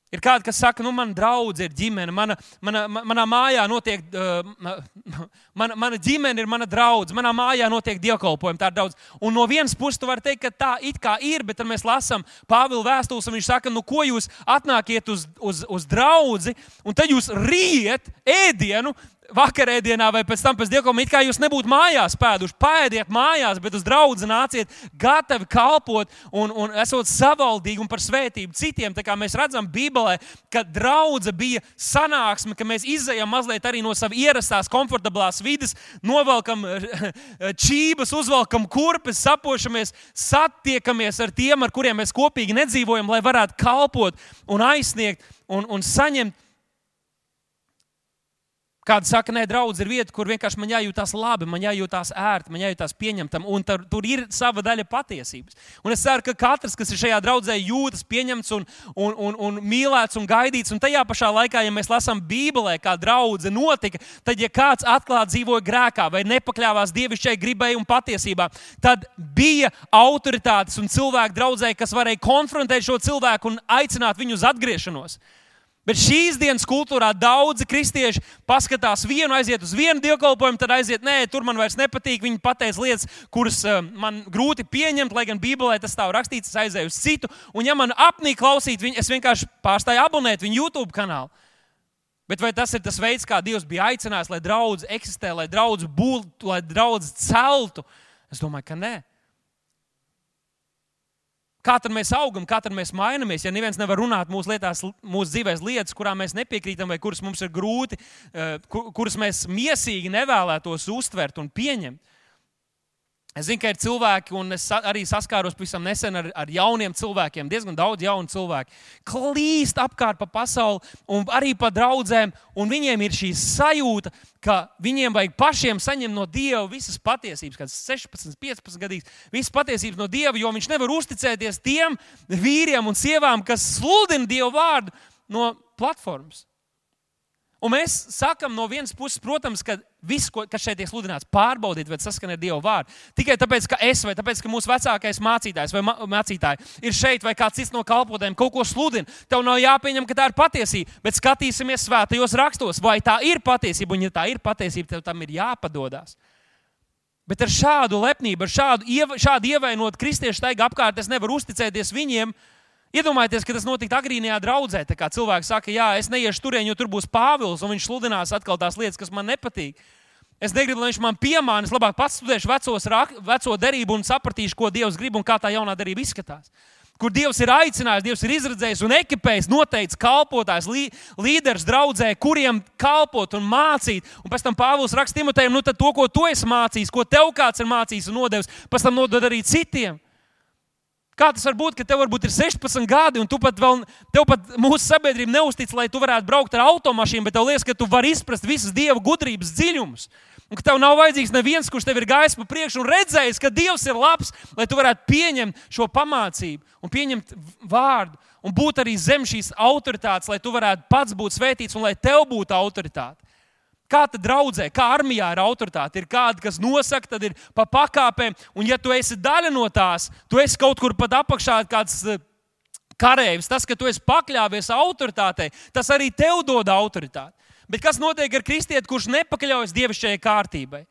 Ir kādi, kas saka, nu, man draugs ir ģimene, mana, mana, manā mājā notiek, uh, mana, mana ģimene ir mana draudzene, manā mājā notiek dievkalpojumi, tā ir daudz. Un no vienas puses, tu vari teikt, ka tā it kā ir, bet tad mēs lasām Pāvila vēstules, un viņš saka, nu, ko jūs atnākiet uz, uz, uz draugu, un tad jūs rīet ēdienu vakarēdienā vai pēc tam pēc dievkalpojuma, it kā jūs nebūtu mājās pēduši. Pēdiet mājās, bet uz draugu nāciet gatavi kalpot un, un esot savaldīgi un par svētību citiem. Tā kā mēs redzam Bībelē, ka draudze bija sanāksme, ka mēs izējām mazliet arī no savas ierastās, komfortablās vidas, novelkam [laughs] čības, uzvelkam kurpes, sapošamies, satiekamies ar tiem, ar kuriem mēs kopīgi nedzīvojam, lai varētu kalpot un aizsniegt un, un saņemt Kāda saka, nē, draugs ir vieta, kur vienkārši man jājūtas labi, man jājūtas ērti, man jājūtas pieņemtam, un tur, tur ir sava daļa patiesības. Un es ceru, ka katrs, kas ir šajā draudzē, jūtas pieņemts un, un, un, un mīlēts un gaidīts. Un tajā pašā laikā, ja mēs lasām Bībelē, kā draudzene notika, tad, ja kāds atklāti dzīvoja grēkā vai nepakļāvās dievišķai gribai un patiesībā, tad bija autoritātes un cilvēki draudzē, kas varēja konfrontēt šo cilvēku un aicināt viņu uz atgriešanos. Bet šīs dienas kultūrā daudzi kristieši paskatās vienu, aiziet uz vienu dievkalpojumu, tad aiziet, nē, tur man vairs nepatīk. Viņi pateica lietas, kuras uh, man grūti pieņemt, lai gan Bībelē tas stāv rakstīts, es aizēju uz citu. Un, ja man apnīk klausīt viņu, es vienkārši pārstāju abonēt viņu YouTube kanālu. Bet vai tas ir tas veids, kā Dievs bija aicinājis, lai draugs eksistē, lai draugs būtu, lai draugs celtu? Es domāju, ka nē. Kā tad mēs augam, kā tad mēs mainamies, ja neviens nevar runāt mūsu, lietās, mūsu dzīvēs lietas, kurām mēs nepiekrītam, vai kuras mums ir grūti, eh, kuras mēs mīsīgi nevēlētos uztvert un pieņemt? Es zinu, ka ir cilvēki, un es arī saskāros pavisam nesen ar, ar jauniem cilvēkiem, diezgan daudz jaunu cilvēku. Klīst apkārt pa pasauli, un arī pa draugiem, un viņiem ir šī sajūta, ka viņiem vajag pašiem saņemt no Dieva visas patiesības, kāds 16, 15 gadīgs, visas patiesības no Dieva, jo viņš nevar uzticēties tiem vīriem un sievām, kas sludina Dieva vārdu no platformas. Un mēs sakām no vienas puses, protams, ka viss, ko, kas šeit tiek sludināts, pārbaudīt, vai saskan ar Dieva vārdu. Tikai tāpēc, ka es vai tāpēc, ka mūsu vecākais mācītājs vai mācītāji ir šeit, vai kāds cits no kalpotājiem kaut ko sludina, tev nav jāpieņem, ka tā ir patiesība. Bet skatīsimies svētajos rakstos, vai tā ir patiesība. Un, ja tā ir patiesība, tev tam ir jāpadodas. Bet ar šādu lepnību, ar šādu, šādu ievainotu kristiešu taigu apkārt, es nevaru uzticēties viņiem. Iedomājieties, ka tas notika agrīnajā draudzē. Kā cilvēks saka, jā, es neiešu turien, jo tur būs Pāvils, un viņš sludinās atkal tās lietas, kas man nepatīk. Es negribu, lai viņš man piemāna, es labāk pats studēšu vecos, veco derību un sapratīšu, ko Dievs grib un kā tā jaunā derība izskatās. Kur Dievs ir aicinājis, Dievs ir izredzējis un ekipējis noteikts kalpotājs, līderis draudzē, kuriem kalpot un mācīt. Un pēc tam Pāvils raksta Timotejam, nu tad to, ko tu esi mācījis, ko tev kāds ir mācījis un nodevis, pēc tam nodod arī citiem. Kā tas var būt, ka tev varbūt ir 16 gadi, un tu pat vēl, tev pat mūsu sabiedrība neuztic, lai tu varētu braukt ar automašīnu, bet tev liekas, ka tu vari izprast visas dieva gudrības dziļumus. Un ka tev nav vajadzīgs neviens, kurš tev ir gājis pa priekšu un redzējis, ka Dievs ir labs, lai tu varētu pieņemt šo pamācību un pieņemt vārdu un būt arī zem šīs autoritātes, lai tu varētu pats būt svētīts un lai tev būtu autoritāte. Kā tad draudzē, kā armijā ir autoritāte? Ir kāda, kas nosaka, tad ir pa pakāpēm, un ja tu esi daļa no tās, tu esi kaut kur pat apakšā, kāds eh, karavīrs. Tas, ka tu esi pakļāvies autoritātei, tas arī tev dod autoritāti. Bet kas notiek ar kristieti, kurš nepakļaujas dievišķajai kārtībai?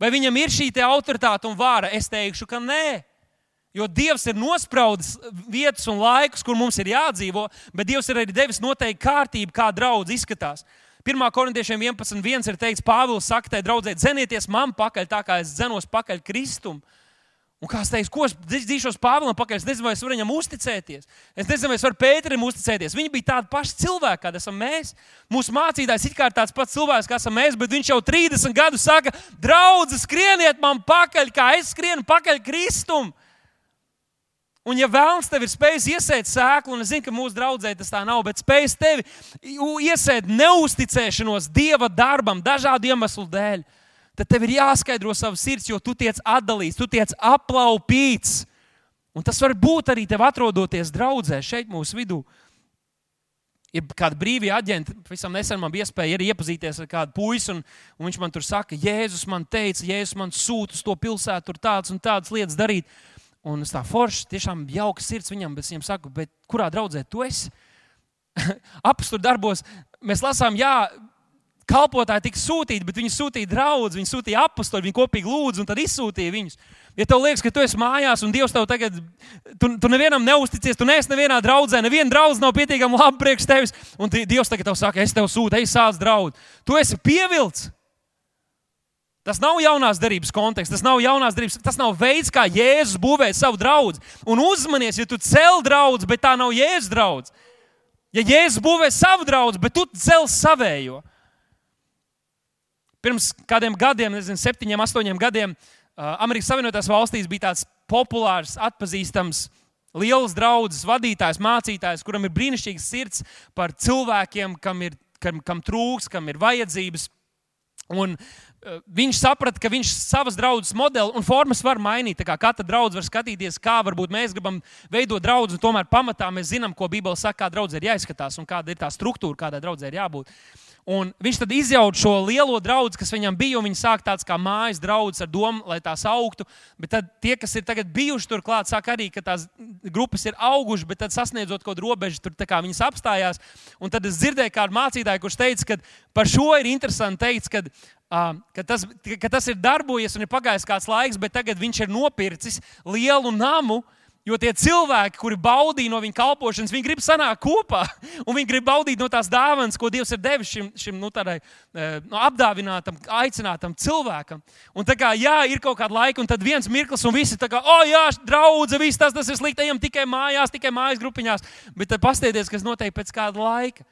Vai viņam ir šī autoritāte un vāra? Es teikšu, ka nē. Jo Dievs ir nospraudis vietas un laikus, kur mums ir jādzīvo, bet Dievs ir arī devis noteikti kārtību, kā draudz izskatās. 1. korintiešiem 11.1 ir teikts, Pāvils saka, tai draudzē, dzenieties man pakaļ, tā kā es dzenos pakaļ Kristum. Un kāds teiks, ko es dzīšos Pāvēlam pakaļ? Es nezinu, vai es varu viņam uzticēties. Es nezinu, vai es varu Pēterim uzticēties. Viņi bija tādi paši cilvēki, kādi esam mēs. Mūsu mācītājs ir tāds pats cilvēks, kā esam mēs, bet viņš jau 30 gadus saka, draugi, skrieniet man pakaļ, kā es skrienu pakaļ Kristum. Un, ja vēlams tev ir spējis iesēt sēklu, un es zinu, ka mūsu draudzē tas tā nav, bet spējis tevi iesēt neusticēšanos Dieva darbam dažādu iemeslu dēļ, tad tev ir jāskaidro savs sirds, jo tu tiec atdalīts, tu tiec aplaupīts. Un tas var būt arī tev atrodoties draudzē šeit mūsu vidū. Ir kāda brīvā aģenta, pavisam nesen man bija iespēja iepazīties ar kādu puisi, un, un viņš man tur saka, Jēzus man teica, Jēzus man sūta uz to pilsētu, tur tādas un tādas lietas darīt. Un es tā forši, tiešām jauka sirds viņam, bet es viņam saku, kurā draudzē tu esi? [laughs] Apstur darbos mēs lasām, jā, kalpotāji tika sūtīti, bet viņi sūtīja draugus, viņi sūtīja apakstu, viņi kopīgi lūdzu un tad izsūtīja viņus. Ja tev liekas, ka tu esi mājās un Dievs tev tagad, tu, tu nevienam neusticies, tu neesi nevienā draudzē, neviena draudzene nav pietiekami laba priekš tevis, un Dievs tagad tev saka, es tev sūtu, ej, sāc draugu. Tu esi pievilcis. Tas nav jaunās darbības konteksts, tas nav jaunās darbības, tas nav veids, kā Jēzus būvē savu draugu. Un uzmanies, ja tu cel draugu, bet tā nav Jēzus draugs. Ja Jēzus būvē savu draugu, bet tu cel savējo. Pirms kādiem gadiem, nezinu, septiņiem, astoņiem gadiem, Amerikas Savienotās valstīs bija tāds populārs, atpazīstams liels draugs, vadītājs, mācītājs, kuram ir brīnišķīgs sirds par cilvēkiem, kam, ir, kam, kam trūks, kam ir vajadzības. Un uh, viņš saprata, ka viņš savas draudzes modeli un formas var mainīt. Katra draudzene var skatīties, kā varbūt mēs gribam veidot draugu, un tomēr pamatā mēs zinām, ko Bībele saka, kā draudzē ir jāizskatās un kāda ir tā struktūra, kādai draudzē ir jābūt. Un viņš tad izjauca šo lielo draugu, kas viņam bija, un viņi sāk tāds kā mājas draugs ar domu, lai tās augtu. Bet tad tie, kas ir tagad bijuši tur klāt, saka arī, ka tās grupas ir augušas, bet tad sasniedzot kaut kādu robežu, tur viņas apstājās. Un tad es dzirdēju kādu mācītāju, kurš teica, ka par šo ir interesanti teikt, ka ka tas, ka tas ir darbojies un ir pagājis kāds laiks, bet tagad viņš ir nopircis lielu namu. Jo tie cilvēki, kuri baudīja no viņa kalpošanas, viņi grib sanākt kopā un viņi grib baudīt no tās dāvanas, ko Dievs ir devis šim, šim nu, tādai, nu, apdāvinātam, aicinātam cilvēkam. Un tā kā jā, ir kaut kāda laika, un tad viens mirklis, un visi tā kā, oh, jā, draudzē, viss tas, tas ir slikti, ejam tikai mājās, tikai mājas grupiņās. Bet tad pastieties, kas notiek pēc kāda laika.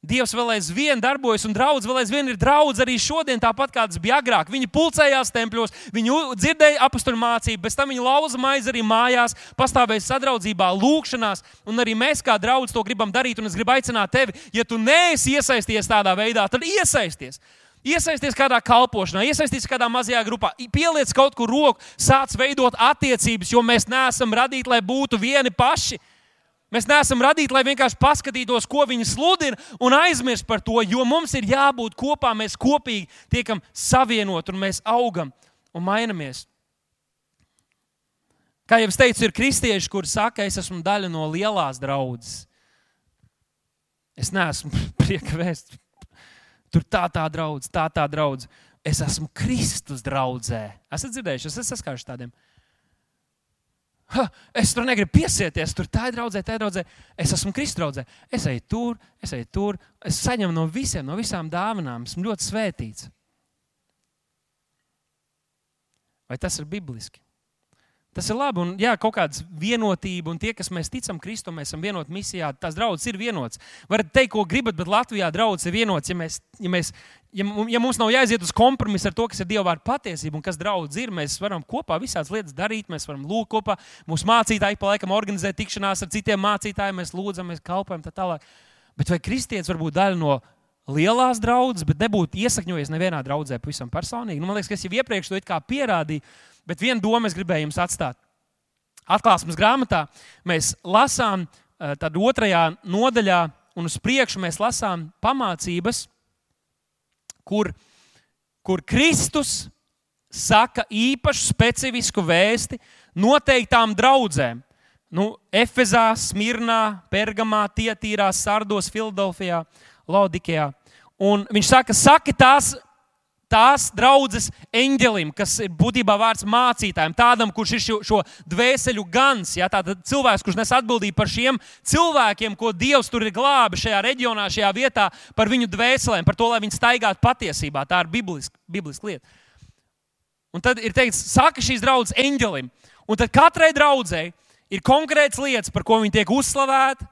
Dievs vēl aizvien darbojas, un draugs vēl aizvien ir draugs arī šodien, tāpat kā tas bija agrāk. Viņi pulcējās tempļos, viņi dzirdēja apakstu mācību, bez tam viņi lauza maizi arī mājās, pastāvēja sadraudzībā, lūgšanās. Un arī mēs, kā draugi, to gribam darīt. Un es gribu aicināt tevi, ja tu neesi iesaisties tādā veidā, tad iesaisties. Iesaisties kādā kalpošanā, iesaisties kādā mazajā grupā, pieliec kaut kur roku, sāc veidot attiecības, jo mēs neesam radīti, lai būtu vieni paši. Mēs neesam radīti, lai vienkārši paskatītos, ko viņi sludina, un aizmirst par to, jo mums ir jābūt kopā, mēs kopīgi tiekam savienot, un mēs augam un mainamies. Kā jau es teicu, ir kristieši, kuri saka, es esmu daļa no lielās draudzes. Es neesmu [laughs] prieka vēst. Tur tā tā draudzene, tā tā draudzene. Es esmu Kristus draudzē. Esat dzirdējuši, es esmu saskārušies tādiem. Ha, es tur negribu piesieties, tur tā ir draudzē, tā ir draudzē. Es esmu Kristus draudzē. Es eju tur, es eju tur. Es saņemu no visiem, no visām dāvanām. Esmu ļoti svētīts. Vai tas ir bibliski? Tas ir labi, un jā, kaut kāda vienotība, un tie, kas mēs ticam Kristum, mēs esam vienoti misijā, tās draudzes ir vienotas. Varat teikt, ko gribat, bet Latvijā draudzes ir vienotas. Ja, mēs, ja, mēs, ja, ja mums nav jāiziet uz kompromisu ar to, kas ir Dieva vārda patiesība un kas draudzes ir, mēs varam kopā visādas lietas darīt, mēs varam lūgt kopā. Mūsu mācītāji pa laikam organizē tikšanās ar citiem mācītājiem, mēs lūdzam, mēs kalpojam tā tālāk. Bet vai kristietis var būt daļa no lielās draudzes, bet nebūtu iesakņojies nevienā draudzē pavisam personīgi? Nu, man liekas, ka es jau iepriekš to pierādīju Bet vienu domu es gribēju jums atstāt. Atklāsmes grāmatā mēs lasām, eh, tad otrajā nodaļā, un uz priekšu mēs lasām pamācības, kur, kur Kristus saka īpašu specifisku vēsti noteiktām draudzēm. Nu, Efezā, Smirnā, Pergamā, Tietīrā, Sardos, Filadelfijā, Laudikijā. Un viņš saka, saki tās tās draudzes eņģelim, kas ir būtībā vārds mācītājiem, tādam, kurš ir šo, šo dvēseli gans, ja, cilvēks, kurš nes atbildību par šiem cilvēkiem, ko Dievs tur ir glābis šajā reģionā, šajā vietā, par viņu dvēselēm, par to, lai viņi staigātu patiesībā. Tā ir bibliska, bibliska lieta. Un tad ir teikts, saka šīs draudzes eņģelim, un tad katrai draudzēji ir konkrēts lietas, par ko viņi tiek uzslavēti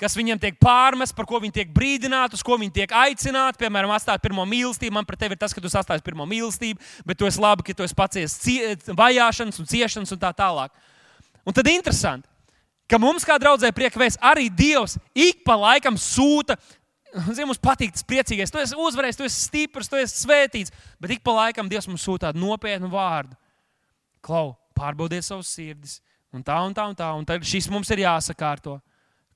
kas viņiem tiek pārmests, par ko viņi tiek brīdināti, uz ko viņi tiek aicināti. Piemēram, atstāt pirmo mīlestību. Man pret tevi ir tas, ka tu sastāji pirmo mīlestību, bet tu esi labi, ka tu esi pacies vajāšanas un ciešanas un tā tālāk. Un tad interesanti, ka mums kā draudzē prieka vēsts arī Dievs ik pa laikam sūta. Zini, mums patīk tas priecīgais. Tu esi uzvarējis, tu esi stiprs, tu esi svētīts. Bet ik pa laikam Dievs mums sūta tādu nopietnu vārdu. Klau, pārbaudiet savus sirdis. Un tā, un tā, un tā. Un tad šis mums ir jāsakārto.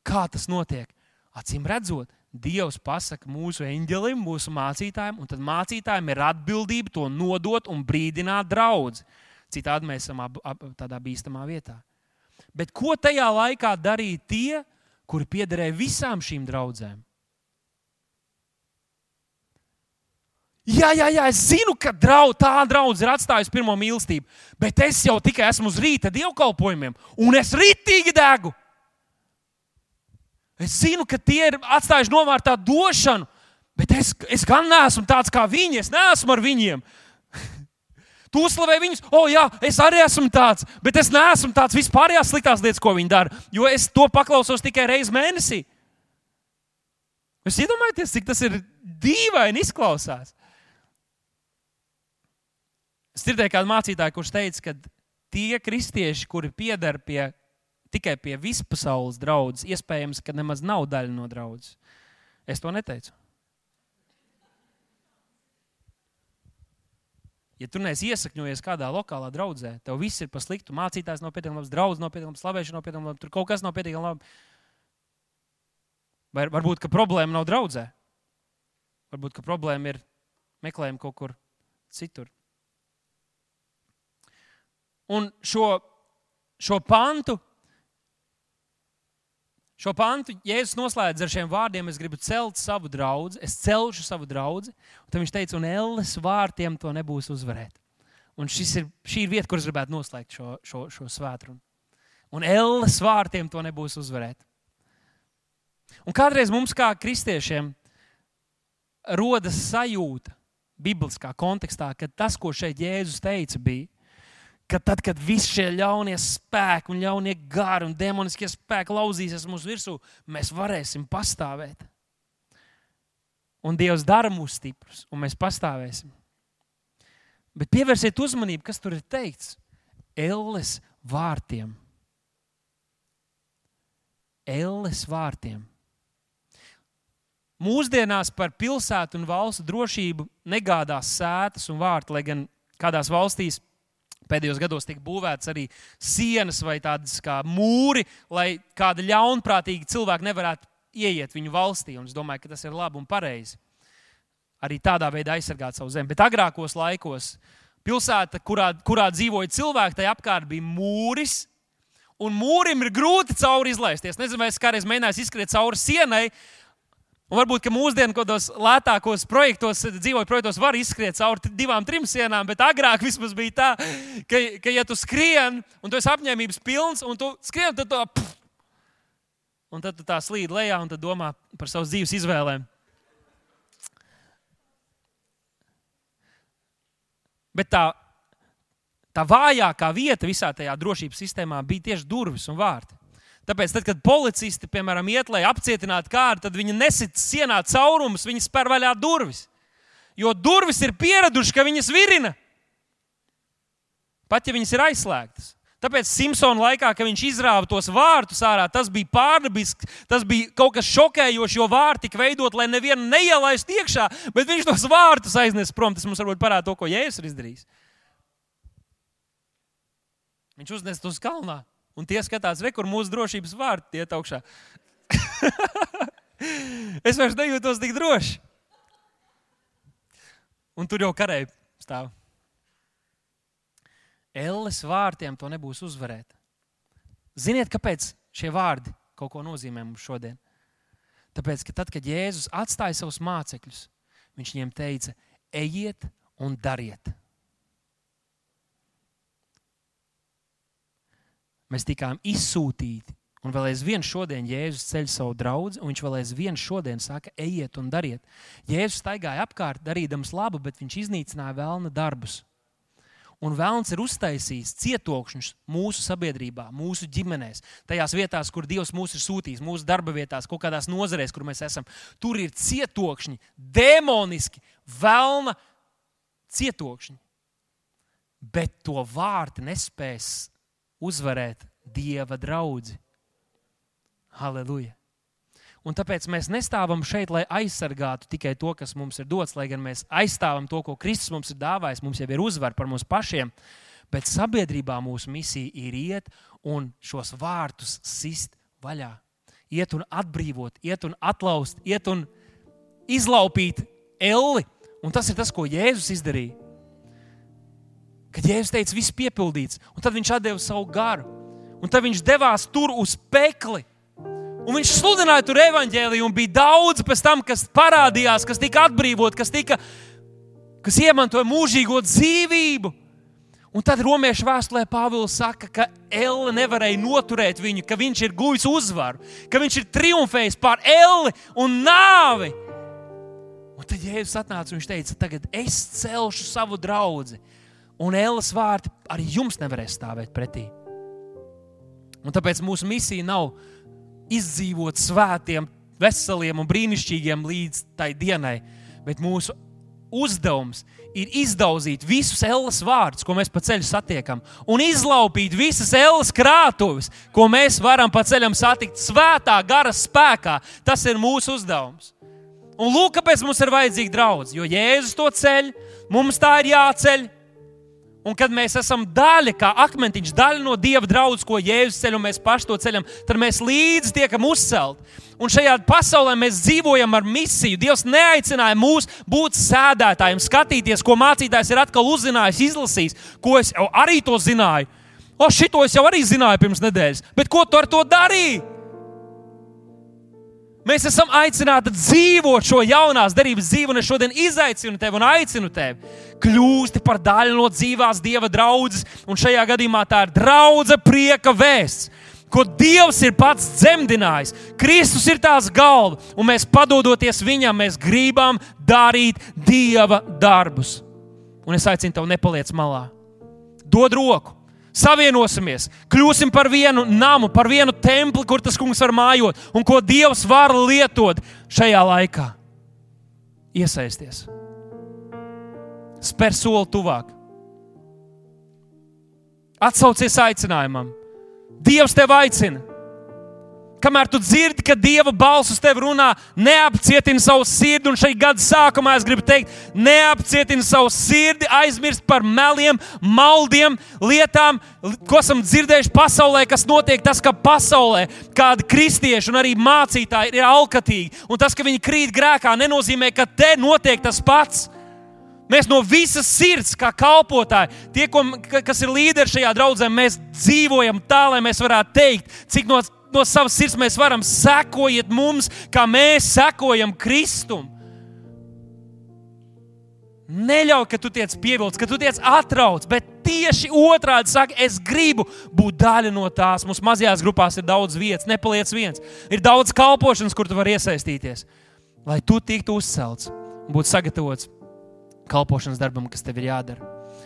Kā tas notiek? Acīm redzot, Dievs pasaka mūsu eņģelim, mūsu mācītājiem, un tad mācītājiem ir atbildība to nodot un brīdināt draugu. Citādi mēs esam ab, ab, tādā bīstamā vietā. Bet ko tajā laikā darīja tie, kuri piederēja visām šīm draudzēm? Jā, jā, jā, es zinu, ka draudz, tā draudzene ir atstājusi pirmo mīlestību, bet es jau tikai esmu uz rīta dievkalpojumiem, un es rītīgi degu. Es zinu, ka tie ir atstājuši novārtā došanu, bet es, es gan neesmu tāds kā viņi. Es neesmu ar viņiem. [laughs] Tu uzslavē viņus, oh, jā, es arī esmu tāds, bet es neesmu tāds vispārējās sliktās lietas, ko viņi dara, jo es to paklausos tikai reizi mēnesī. Jūs iedomājaties, cik tas ir dīvaini izklausās. Es dzirdēju kādu mācītāju, kurš teica, ka tie kristieši, kuri pieder pie, tikai pie vispasaules draudzes, iespējams, ka nemaz nav daļa no draudzes. Es to neteicu. Ja tu neesi iesakņojies kādā lokālā draudzē, tev viss ir pa sliktu. Mācītājs nav pietiekami labs, draugs nav pietiekami labs, slavēšana nav pietiekami labs, tur kaut kas nav pietiekami labi. Vai varbūt problēma nav draudzē? Varbūt problēma ir meklējuma kaut kur citur. Un šo, šo pantu, šo pantu Jēzus noslēdz ar šiem vārdiem: Es gribu celt savu draugu, es celšu savu draugu. Tad viņš teica, un elles vārtiem to nebūs uzvarēt. Un ir, šī ir vieta, kur es gribētu noslēgt šo, šo, šo svētdienu. Un elles vārtiem to nebūs uzvarēt. Un kādreiz mums, kā kristiešiem, rodas sajūta, bibliskā kontekstā, ka tas, ko šeit Jēzus teica, bija, ka tad, kad visi šie ļaunie spēki un ļaunie gari un demoniskie spēki lauzīsies mūsu virsū, mēs varēsim pastāvēt. Un Dievs dara mūs stiprus, un mēs pastāvēsim. Bet pievērsiet uzmanību, kas tur ir teikts. Elles vārtiem. Elles vārtiem. Mūsdienās par pilsētu un valstu drošību negādās sētas un vārti, lai gan kādās valstīs pēdējos gados tika būvētas arī sienas vai tādas kā mūri, lai kāda ļaunprātīga cilvēka nevarētu ieiet viņu valstī. Un es domāju, ka tas ir labi un pareizi. Arī tādā veidā aizsargāt savu zemi. Bet agrākos laikos pilsēta, kurā, kurā dzīvoja cilvēki, tai apkārt bija mūris. Un mūrim ir grūti cauri izlaisties. Nezinu, vai es kādreiz mēģināju izskriet cauri sienai, Un varbūt mūsdienu kādos lētākos projektos, dzīvojot projektos, var izskriet cauri divām, trim sienām, bet agrāk vismaz bija tā, ka, ka ja tu skrien un tu esi apņēmības pilns, un tu skrien, tad, to, pff, un tad tu tā slīd lejā un domā par savas dzīves izvēlēm. Bet tā, tā vājākā vieta visā tajā drošības sistēmā bija tieši durvis un vārti. Tāpēc, tad, kad policisti, piemēram, iet, lai apcietinātu kādu, tad viņi nesit sienā caurumus, viņi spēr vaļā durvis. Jo durvis ir pieradušas, ka viņas virina. Pat ja viņas ir aizslēgtas. Tāpēc Simpsona laikā, kad viņš izrāva tos vārtus ārā, tas bija pārdabisks, tas bija kaut kas šokējošs, jo vārti tika veidot, lai nevienu neielaistu iekšā, bet viņš tos vārtus aiznes prom. Tas mums varbūt parāda to, ko Jēzus ir izdarījis. Viņš uznes to uz kalnā. Un tie skatās, re, kur mūsu drošības vārti iet augšā. [laughs] es vairs nejūtos tik droši. Un tur jau karēji stāv. Elles vārtiem to nebūs uzvarēt. Ziniet, kāpēc šie vārdi kaut ko nozīmē mums šodien? Tāpēc, ka tad, kad Jēzus atstāja savus mācekļus, viņš viņiem teica: ejiet un dariet. Mēs tikām izsūtīti. Un vēl aizvien šodien Jēzus ceļ savu draugu, un viņš vēl aizvien šodien saka, ejiet un dariet. Jēzus staigāja apkārt, darīdams labu, bet viņš iznīcināja vēlna darbus. Un vēlns ir uztaisījis cietokšņus mūsu sabiedrībā, mūsu ģimenēs, tajās vietās, kur Dievs mūs ir sūtījis, mūsu darba vietās, kaut kādās nozarēs, kur mēs esam. Tur ir cietokšņi, demoniski, vēlna cietokšņi. Bet to vārdu nespēs uzvarēt Dieva draugu. Halleluja! Un tāpēc mēs nestāvam šeit, lai aizsargātu tikai to, kas mums ir dots, lai gan mēs aizstāvam to, ko Kristus mums ir dāvājis. Mums jau ir uzvara par mums pašiem, bet sabiedrībā mūsu misija ir iet un šos vārtus sist vaļā. Iet un atbrīvot, iet un atlaust, iet un izlaupīt elli. Un tas ir tas, ko Jēzus izdarīja. Kad Jēzus teica, viss piepildīts, un tad viņš deva savu garu, un tad viņš devās tur uz pekli. Un viņš sludināja tur evaņģēliju, un bija daudz pēc tam, kas parādījās, kas tika atbrīvot, kas, tika, kas iemantoja mūžīgo dzīvību. Un tad romiešu vēstulē Pāvils saka, ka Elle nevarēja noturēt viņu, ka viņš ir guvis uzvaru, ka viņš ir triumfējis pār Elle un nāvi. Un tad Jēzus atnāca un viņš teica, tagad es celšu savu draugu Un ēlas vārti arī jums nevarēs stāvēt pretī. Un tāpēc mūsu misija nav izdzīvot svētiem, veseliem un brīnišķīgiem līdz tai dienai, bet mūsu uzdevums ir izdauzīt visus ēlas vārdus, ko mēs pa ceļu satiekam, un izlaupīt visas ēlas krātuves, ko mēs varam pa ceļam satikt svētā gara spēkā. Tas ir mūsu uzdevums. Un lūk, kāpēc mums ir vajadzīga draudzība. Jo Jēzus to ceļ, mums tā ir jāceļ. Un kad mēs esam daļa, kā akmentiņš, daļa no Dieva draudzes, ko Jēzus ceļ, un mēs paši to ceļam, tad mēs līdzi tiekam uzcelti. Un šajā pasaulē mēs dzīvojam ar misiju. Dievs neaicināja mūs būt sēdētājiem, skatīties, ko mācītājs ir atkal uzzinājis, izlasījis, ko es arī to zināju. O, šito es jau arī zināju pirms nedēļas, bet ko tu ar to darīji? Mēs esam aicināti dzīvot šo jaunās darbības dzīvi, un es šodien izaicinu tevi un aicinu tevi. Kļūsti par daļu no dzīvās Dieva draudzes, un šajā gadījumā tā ir draudzene prieka vēsts, ko Dievs ir pats dzemdinājis. Kristus ir tās galva, un mēs padodoties viņam, mēs gribam darīt Dieva darbus. Un es aicinu tevi, nepaliec malā. Dod roku! Savienosimies, kļūsim par vienu namu, par vienu templi, kur tas kungs var mājot un ko Dievs var lietot šajā laikā. Iesaisties, spēr soli tuvāk, atsaucies aicinājumam. Dievs tevi aicina! Kamēr tu dzirdi, ka Dieva balss uz tevi runā, neapcietini savu sirdi. Un šai gada sākumā es gribu teikt, neapcietini savu sirdi, aizmirst par meliem, maldiem, lietām, ko esam dzirdējuši pasaulē, kas notiek. Tas, ka pasaulē kādi kristieši un arī mācītāji ir alkatīgi, un tas, ka viņi krīt grēkā, nenozīmē, ka te notiek tas pats. Mēs no visas sirds, kā kalpotāji, tie, ko, kas ir līderi šajā draudzē, mēs dzīvojam tā, lai mēs varētu teikt, cik no no savas sirds mēs varam sekojiet mums, kā mēs sekojam Kristum. Neļauj, ka tu tiec pievilcis, ka tu tiec atrauts, bet tieši otrādi saka, es gribu būt daļa no tās. Mums mazajās grupās ir daudz vietas, nepaliec viens. Ir daudz kalpošanas, kur tu vari iesaistīties, lai tu tiktu uzcelts un būtu sagatavots kalpošanas darbam, kas tev ir jādara.